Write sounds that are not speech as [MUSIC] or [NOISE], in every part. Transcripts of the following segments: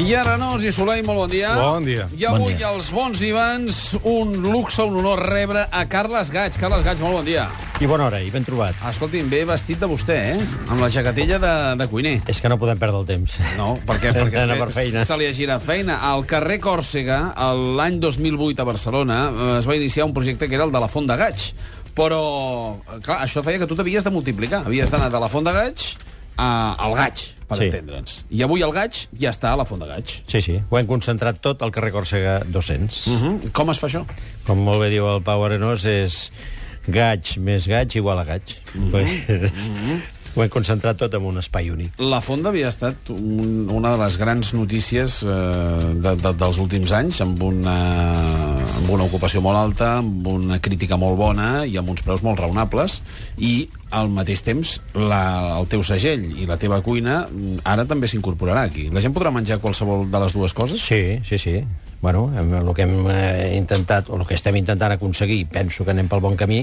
I ara, Nos i Soleil, molt bon dia. Bon dia. I avui, Bon dia. als bons vivants, un luxe, un honor rebre a Carles Gaig. Carles Gaig, molt bon dia. I bona hora, i ben trobat. Escolti'm, ve vestit de vostè, eh? Amb la jaquetilla de, de cuiner. És que no podem perdre el temps. No, perquè, [LAUGHS] perquè se, per feina. se li ha girat feina. Al carrer Còrsega, l'any 2008 a Barcelona, eh, es va iniciar un projecte que era el de la Font de Gaig. Però, eh, clar, això feia que tu t'havies de multiplicar. Havies d'anar de la Font de Gaig a, al Gaig, per Sí. entendre'ns. I avui el Gaig ja està a la Font de Gaig. Sí, sí, ho hem concentrat tot al carrer Còrsega 200. Uh -huh. Com es fa això? Com molt bé diu el Pau Arenós, és gaig més gaig igual a gaig. Pues, ho hem concentrat tot en un espai únic. La Font havia estat un, una de les grans notícies eh, de, de, dels últims anys, amb una, amb una ocupació molt alta, amb una crítica molt bona i amb uns preus molt raonables, i al mateix temps la, el teu segell i la teva cuina ara també s'incorporarà aquí. La gent podrà menjar qualsevol de les dues coses? Sí, sí, sí. Bueno, el que hem eh, intentat, o el que estem intentant aconseguir, penso que anem pel bon camí,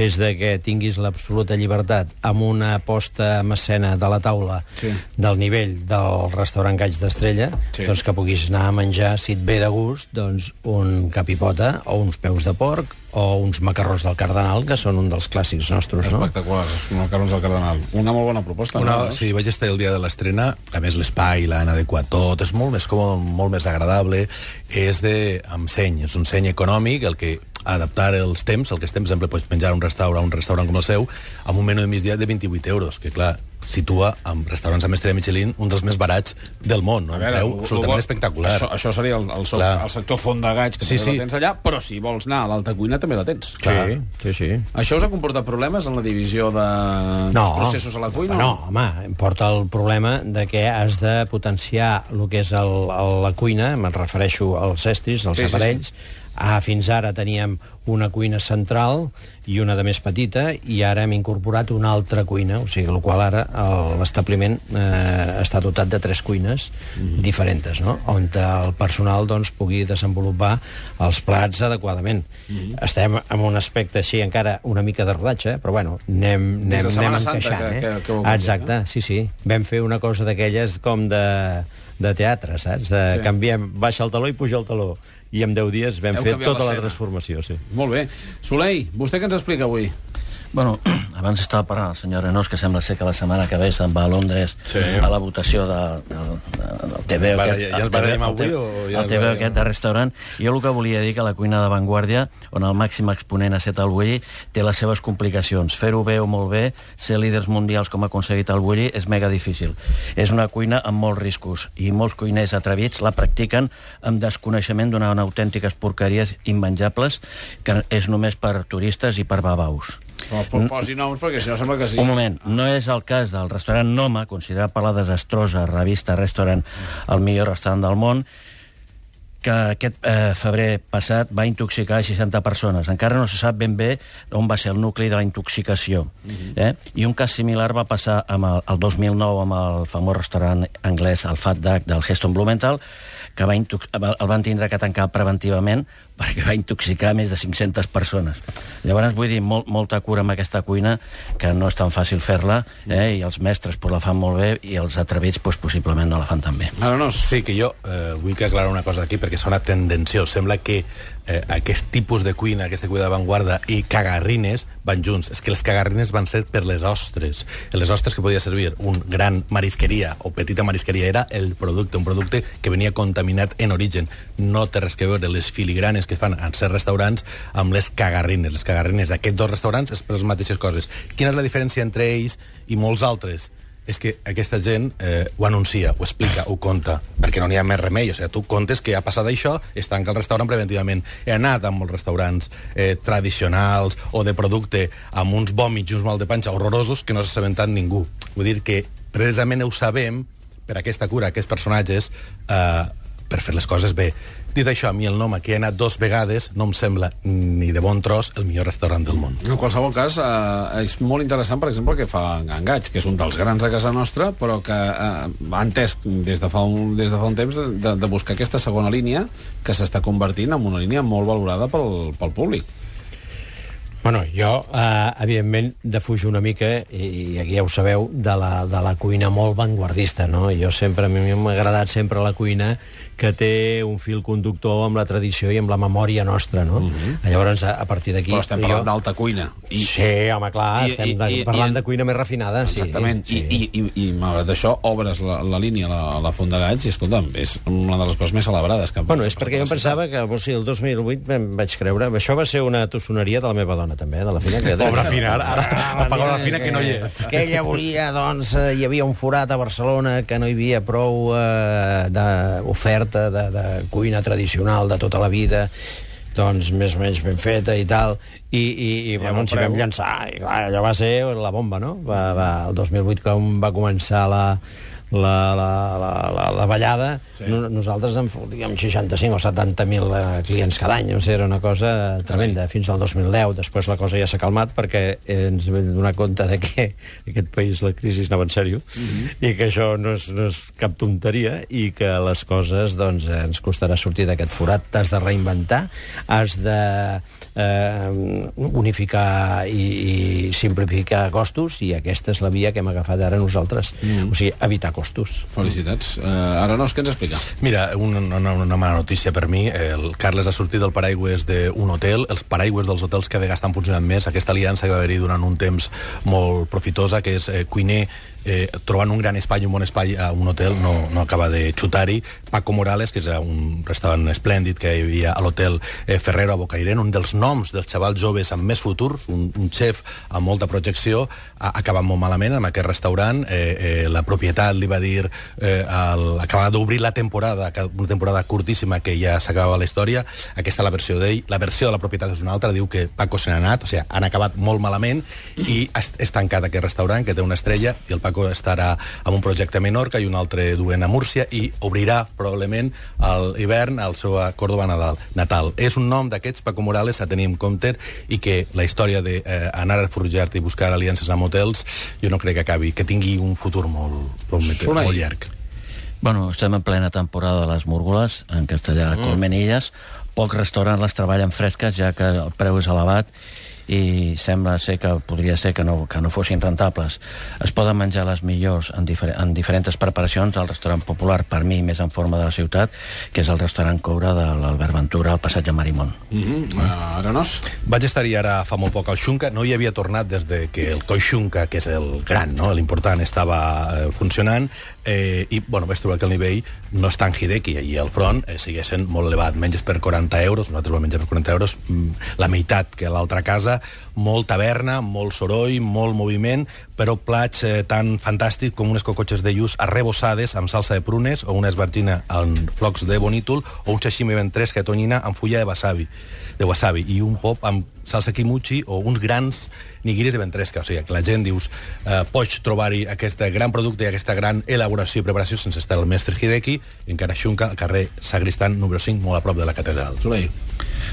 és de que tinguis l'absoluta llibertat amb una posta en escena de la taula Sí. del nivell del restaurant Gaig d'Estrella, Sí. doncs que puguis anar a menjar, si et ve de gust, doncs un capipota o uns peus de porc o uns macarrons del Cardenal, que són un dels clàssics nostres, no? Espectacular, els macarrons del Cardenal. Una molt bona proposta, Una, no? sí, vaig estar el dia de l'estrena, a més l'espai l'han adequat tot, és molt més còmode, molt més agradable, és de, amb seny, és un seny econòmic, el que adaptar els temps, el que estem, per exemple, pots menjar un restaurant, un restaurant com el seu, amb un menú de migdia de 28 euros, que clar, situa amb restaurants amb estrella Michelin un dels més barats del món, no? A un veure, preu ho- ho absolutament espectacular. Això, això seria el, el, so, Clar. el sector font de gaig, que Sí, sí, també sí. la tens allà, però si vols anar a l'alta cuina també la tens. Sí, sí, sí. Això us ha comportat problemes en la divisió de no, dels processos a la cuina? No, home, em porta el problema de que has de potenciar el que és el, el, la cuina, me'n refereixo als estris, als Sí, aparells, sí, sí. Ah, fins ara teníem una cuina central i una de més petita i ara hem incorporat una altra cuina, o sigui, el qual ara l'establiment eh, està dotat de tres cuines mm. diferents, no? on el personal doncs, pugui desenvolupar els plats adequadament. Mm. Estem en un aspecte així encara una mica de rodatge, però bueno, anem, Des de anem, anem Santa encaixant. que- eh? que- que heu Exacte, canviat, sí, sí. Vam fer una cosa d'aquelles com de, de teatre, saps? De, Sí. Canviem, baixa el taló i puja el taló. I en 10 dies vam Heu fer tota la transformació, sí. Molt bé. Soleil, vostè què ens explica avui? Bueno, [CLEARS THROAT] abans estava parlant el senyor Renós, que sembla ser que la setmana que ve se'n va a Londres Sí. a la votació de, de, de, del TV. Vale, aquest, ja- ja el TV, avui o ja el TV barallem? aquest de restaurant. Jo el que volia dir que la cuina d'avantguàrdia, on el màxim exponent ha estat el Bulli, té les seves complicacions. Fer-ho bé o molt bé, ser líders mundials com ha aconseguit el Bulli, és mega difícil. És una cuina amb molts riscos i molts cuiners atrevits la practiquen amb desconeixement d'una autèntiques porqueries immenjables que és només per turistes i per babaus. Po- posi noms, perquè si no sembla que sí. Un moment, no és el cas del restaurant Noma, considerat per la desastrosa revista Restaurant el millor restaurant del món, que aquest eh, febrer passat va intoxicar 60 persones. Encara no se sap ben bé on va ser el nucli de la intoxicació. eh? I un cas similar va passar amb el, el 2009 amb el famós restaurant anglès, el Fat Duck del Heston Blumenthal, que va el van tindre que tancar preventivament perquè va intoxicar més de 500 persones. Llavors, vull dir, molt, molta cura amb aquesta cuina, que no és tan fàcil fer-la, eh? i els mestres pues, la fan molt bé, i els atrevits pues, possiblement no la fan tan bé. Ara no, Sí, que jo eh, vull que aclarar una cosa aquí perquè sona tendenciós. Sembla que eh, aquest tipus de cuina, aquesta cuina d'avantguarda i cagarrines van junts. És que les cagarrines van ser per les ostres. Les ostres que podia servir un gran marisqueria o petita marisqueria era el producte, un producte que venia contaminat en origen. No té res que veure les filigranes que fan en certs restaurants amb les cagarrines. Les cagarrines d'aquests dos restaurants és per les mateixes coses. Quina és la diferència entre ells i molts altres? és que aquesta gent eh, ho anuncia, ho explica, ho conta, perquè no n'hi ha més remei. O sigui, tu contes que ha passat això, es tanca el restaurant preventivament. He anat a molts restaurants eh, tradicionals o de producte amb uns vòmits i uns mal de panxa horrorosos que no s'ha assabentat ningú. Vull dir que precisament ho sabem per aquesta cura, aquests personatges, eh, per fer les coses bé. Dit això, a mi el nom que he anat dos vegades no em sembla ni de bon tros el millor restaurant del món. En qualsevol cas, eh, és molt interessant, per exemple, el que fa Engaig, que és un dels grans de casa nostra, però que eh, ha entès des de fa un, des de fa un temps de, de, de buscar aquesta segona línia que s'està convertint en una línia molt valorada pel, pel públic. Bueno, jo, eh, evidentment, defujo una mica, i, i aquí ja ho sabeu, de la, de la cuina molt vanguardista, no? Jo sempre, a mi m'ha agradat sempre la cuina que té un fil conductor amb la tradició i amb la memòria nostra, no? Mm -hmm. Llavors, a, a partir d'aquí... Però estem parlant jo... d'alta cuina. I... Sí, home, clar, I, estem i, de, i, parlant i, de cuina més refinada, exactament. sí. I, i, i, i malgrat això, obres la, la línia, la, la Font de Galls, i escolta'm, és una de les coses més celebrades que... Bueno, és perquè jo pensava que, o sigui, el 2008 em vaig creure... Això va ser una tossoneria de la meva dona, també, de la Fina. Que... Pobra Fina, ara, ara apaga la Fina que no hi és. Que ella volia, doncs, eh, hi havia un forat a Barcelona que no hi havia prou eh, d'oferta de, de cuina tradicional de tota la vida doncs més o menys ben feta i tal, i, i, i bueno, ens hi vam llançar, i clar, allò va ser la bomba, no? Va, va, el 2008, com va començar la, la, la, la, la, la ballada, sí. nosaltres en fotíem 65 o 70.000 eh, clients cada any, o sigui, era una cosa tremenda, fins al 2010. Després la cosa ja s'ha calmat perquè ens vam donar compte de que [LAUGHS] aquest país la crisi anava en sèrio mm -hmm. i que això no és, no és cap tonteria i que les coses doncs, ens costarà sortir d'aquest forat. T'has de reinventar, has de eh, unificar i, i simplificar costos i aquesta és la via que hem agafat ara nosaltres. Mm. O sigui, evitar costos. Felicitats. Uh, ara no, què ens explica? Mira, una, una, una mala notícia per mi. El Carles ha sortit del paraigües d'un hotel. Els paraigües dels hotels cada vegada estan funcionant més. Aquesta aliança que va haver-hi durant un temps molt profitosa, que és eh, Cuiner eh, trobant un gran espai, un bon espai a un hotel, no, no acaba de xutar-hi. Paco Morales, que és un restaurant esplèndid que hi havia a l'hotel eh, Ferrero a Bocairent, un dels noms dels xavals joves amb més futurs, un, un xef amb molta projecció, ha acabat molt malament amb aquest restaurant. Eh, eh, la propietat li va dir, eh, el, acabava d'obrir la temporada, una temporada curtíssima que ja s'acabava la història. Aquesta és la versió d'ell. La versió de la propietat és una altra, diu que Paco se n'ha anat, o sigui, han acabat molt malament i és tancat aquest restaurant que té una estrella i el Paco estarà amb un projecte a Menorca i un altre duent a Múrcia i obrirà probablement a l'hivern al seu a Córdoba natal. És un nom d'aquests, Paco Morales, a tenir en compte i que la història d'anar eh, a forjar i buscar aliances amb hotels jo no crec que acabi, que tingui un futur molt, molt, molt llarg. Bueno, estem en plena temporada de les múrgoles, en castellà mm. Colmenilles. Pocs restaurants les treballen fresques, ja que el preu és elevat, i sembla ser que podria ser que no, que no fossin rentables. Es poden menjar les millors en, difer en diferents preparacions al restaurant popular, per mi més en forma de la ciutat, que és el restaurant Coura de l'Albert Ventura al passatge Marimón. Mm -hmm. uh, Arenós? Vaig estar-hi ara fa molt poc al Xunca, no hi havia tornat des de que el Coi Xunca, que és el gran, no? l'important, estava eh, funcionant, eh, i bueno, vaig trobar que el nivell no és tan Hideki i el front eh, siguessin molt elevat, menys per 40 euros nosaltres vam menjar per 40 euros mm, la meitat que l'altra casa molt taverna, molt soroll, molt moviment però plats eh, tan fantàstics com unes cocotxes de lluç arrebossades amb salsa de prunes o una esbargina amb flocs de bonítol o un sashimi que tonyina amb fulla de wasabi de wasabi i un pop amb salsa kimuchi o uns grans nigiris de ventresca. O sigui, que la gent dius, eh, pots trobar-hi aquest gran producte i aquesta gran elaboració i preparació sense estar el mestre Hideki, encara xunca al carrer Sagristan, número 5, molt a prop de la catedral. Soleil.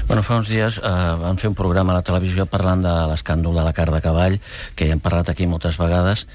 Bueno, fa uns dies eh, vam fer un programa a la televisió parlant de l'escàndol de la car de cavall, que ja hem parlat aquí moltes vegades,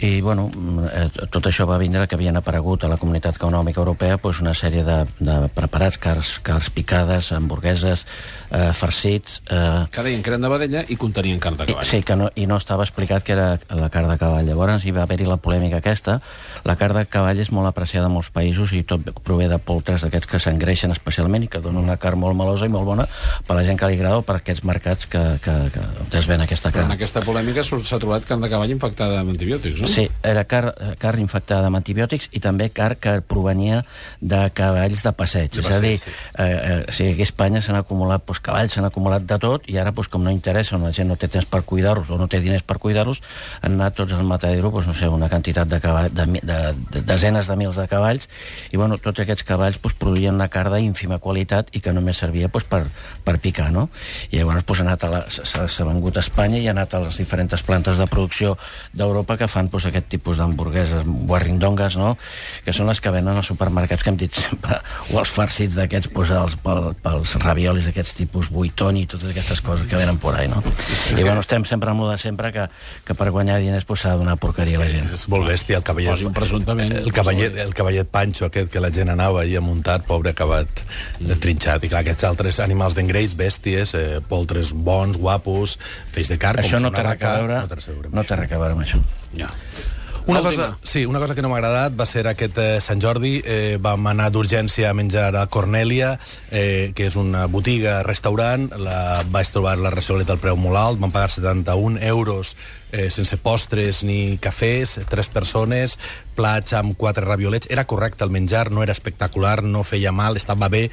i bueno, eh, tot això va vindre que havien aparegut a la Comunitat Econòmica Europea pues, una sèrie de, de preparats, cars, cars picades, hamburgueses, eh, farcits... Eh, que deien que eren de vedella i contenien carn de cavall. I, sí, que no, i no estava explicat que era la carn de cavall. Llavors hi va haver-hi la polèmica aquesta. La carn de cavall és molt apreciada en molts països i tot prové de poltres d'aquests que s'engreixen especialment i que donen una carn molt melosa i molt bona per la gent que li agrada o per aquests mercats que, que, que es ven aquesta carn. Però en aquesta polèmica s'ha trobat carn de cavall infectada amb antibiòtics, no? Sí, era car, carn infectada amb antibiòtics i també carn que provenia de cavalls de passeig. De passeig és a dir, sí. eh, eh, aquí a Espanya s'han acumulat doncs, cavalls, s'han acumulat de tot i ara, doncs, com no interessa, la gent no té temps per cuidar-los o no té diners per cuidar-los, han anat tots al matadero, doncs, no sé, una quantitat de, cavall, de, de, de, desenes de mils de cavalls i, bueno, tots aquests cavalls doncs, produïen una carn d'ínfima qualitat i que només servia doncs, per, per picar, no? I llavors doncs, s'ha vengut a Espanya i ha anat a les diferents plantes de producció d'Europa que fan doncs, pues, aquest tipus d'hamburgueses guarrindongues, no? que són les que venen als supermercats que hem dit sempre, o els farcits d'aquests pues, els, pel, pels raviolis d'aquests tipus buitoni i totes aquestes coses que venen por ahí, no? I bueno, estem sempre amb lo de sempre que, que per guanyar diners pues, s'ha de donar porqueria a la gent. És molt bèstia, el cavallet. Posi un presumptament. El cavallet, el cavallet Pancho aquest que la gent anava allà muntat, pobre, acabat mm. trinxat. I clar, aquests altres animals d'engreix, bèsties, eh, poltres bons, guapos, feix de carn... Això com no una té res a veure, no té res a veure amb no això. Ja. Una cosa, sí, una cosa que no m'ha agradat va ser aquest eh, Sant Jordi. Eh, vam anar d'urgència a menjar a Cornèlia, eh, que és una botiga, restaurant. La, vaig trobar la racionalitat al preu molt alt. Vam pagar 71 euros eh, sense postres ni cafès, tres persones, plats amb quatre raviolets. Era correcte el menjar, no era espectacular, no feia mal, estava bé,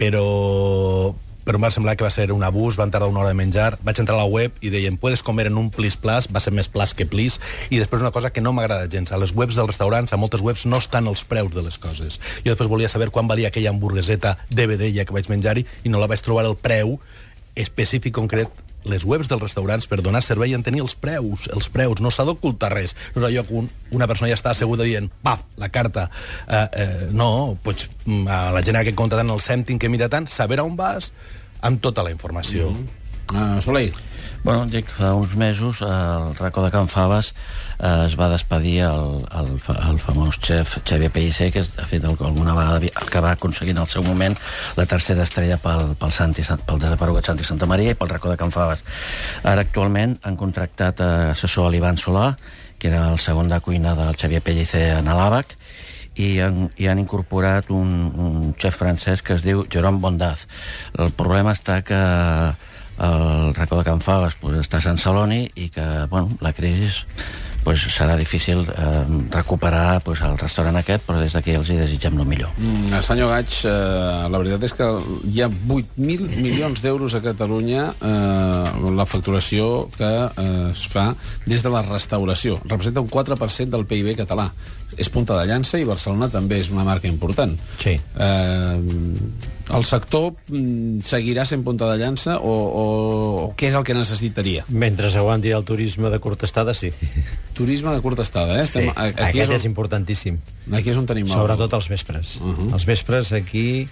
però però em va semblar que va ser un abús, van tardar una hora de menjar, vaig entrar a la web i deien puedes comer en un plis plus, va ser més plus que plis, i després una cosa que no m'agrada gens, a les webs dels restaurants, a moltes webs no estan els preus de les coses. Jo després volia saber quan valia aquella hamburgueseta de vedella que vaig menjar-hi i no la vaig trobar el preu específic concret les webs dels restaurants per donar servei en tenir els preus, els preus, no s'ha d'ocultar res. No és allò que un, una persona ja està asseguda dient, paf, la carta. Eh, eh, no, pots, mm, a la gent que compta tant el cèntim que mira tant, saber on vas amb tota la informació. Mm -hmm. Uh, Soleil. Bueno, dic, fa uns mesos el racó de Can Faves eh, es va despedir el, el, el famós xef Xavier Pellicer, que de fet alguna vegada el que va aconseguir en el seu moment la tercera estrella pel, pel, Santi, Sant- pel desaparegut Santi Santa Maria i pel racó de Can Faves. Ara actualment han contractat eh, assessor a l'Ivan Solà, que era el segon de cuina del Xavier Pellicer en l'àbac, i han, i han incorporat un, un xef francès que es diu Jérôme Bondaz. El problema està que el racó de Can Faves pues, està a Sant Celoni i que bueno, la crisi pues, serà difícil eh, recuperar pues, el restaurant aquest, però des d'aquí els hi desitgem el millor. Mm, senyor Gaig, eh, la veritat és que hi ha 8.000 milions d'euros a Catalunya eh, la facturació que eh, es fa des de la restauració. Representa un 4% del PIB català. És punta de llança i Barcelona també és una marca important. Sí. Eh, el sector mm, seguirà sent punta de llança o, o, o què és el que necessitaria? Mentre aguanti el turisme de curta estada, sí. Turisme de curta estada, eh? sí. Estem, a- aquí, Aquest és, és on, importantíssim. aquí és on tenim... Sobretot els vespres. Uh. -huh. Els vespres aquí,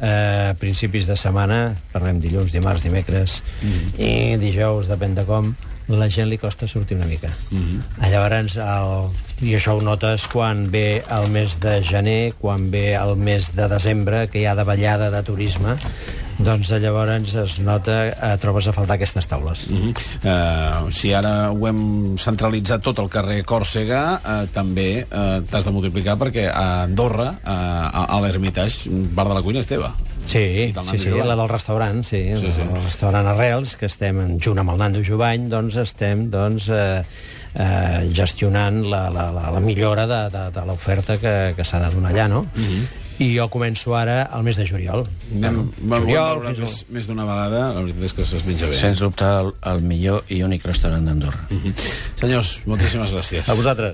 eh, principis de setmana, parlem dilluns, dimarts, dimecres -huh. i dijous, depèn de com, la gent li costa sortir una mica. Uh -huh. Llavors, el... i això ho notes quan ve el mes de gener, quan ve el mes de desembre, que hi ha davallada de turisme, doncs llavors es nota, eh, trobes a faltar aquestes taules. Uh -huh. uh, si ara ho hem centralitzat tot el carrer Còrsega, uh, també uh, t'has de multiplicar perquè a Andorra, uh, a, a l'Hermitage, part de la cuina és teva. Sí, sí, sí, Jovany. la del restaurant, sí, Sí, sí, el restaurant Arrels, que estem en, junt amb el Nando Jovany, doncs estem doncs, eh, eh, gestionant la, la, la, la millora de, de, de l'oferta que, que s'ha de donar allà, no? I jo començo ara al mes de juliol. Anem, bueno, juliol, al- més, més d'una vegada, la veritat és que es menja bé. Sens dubte, el, el millor i únic restaurant d'Andorra. Senyors, moltíssimes gràcies. A vosaltres.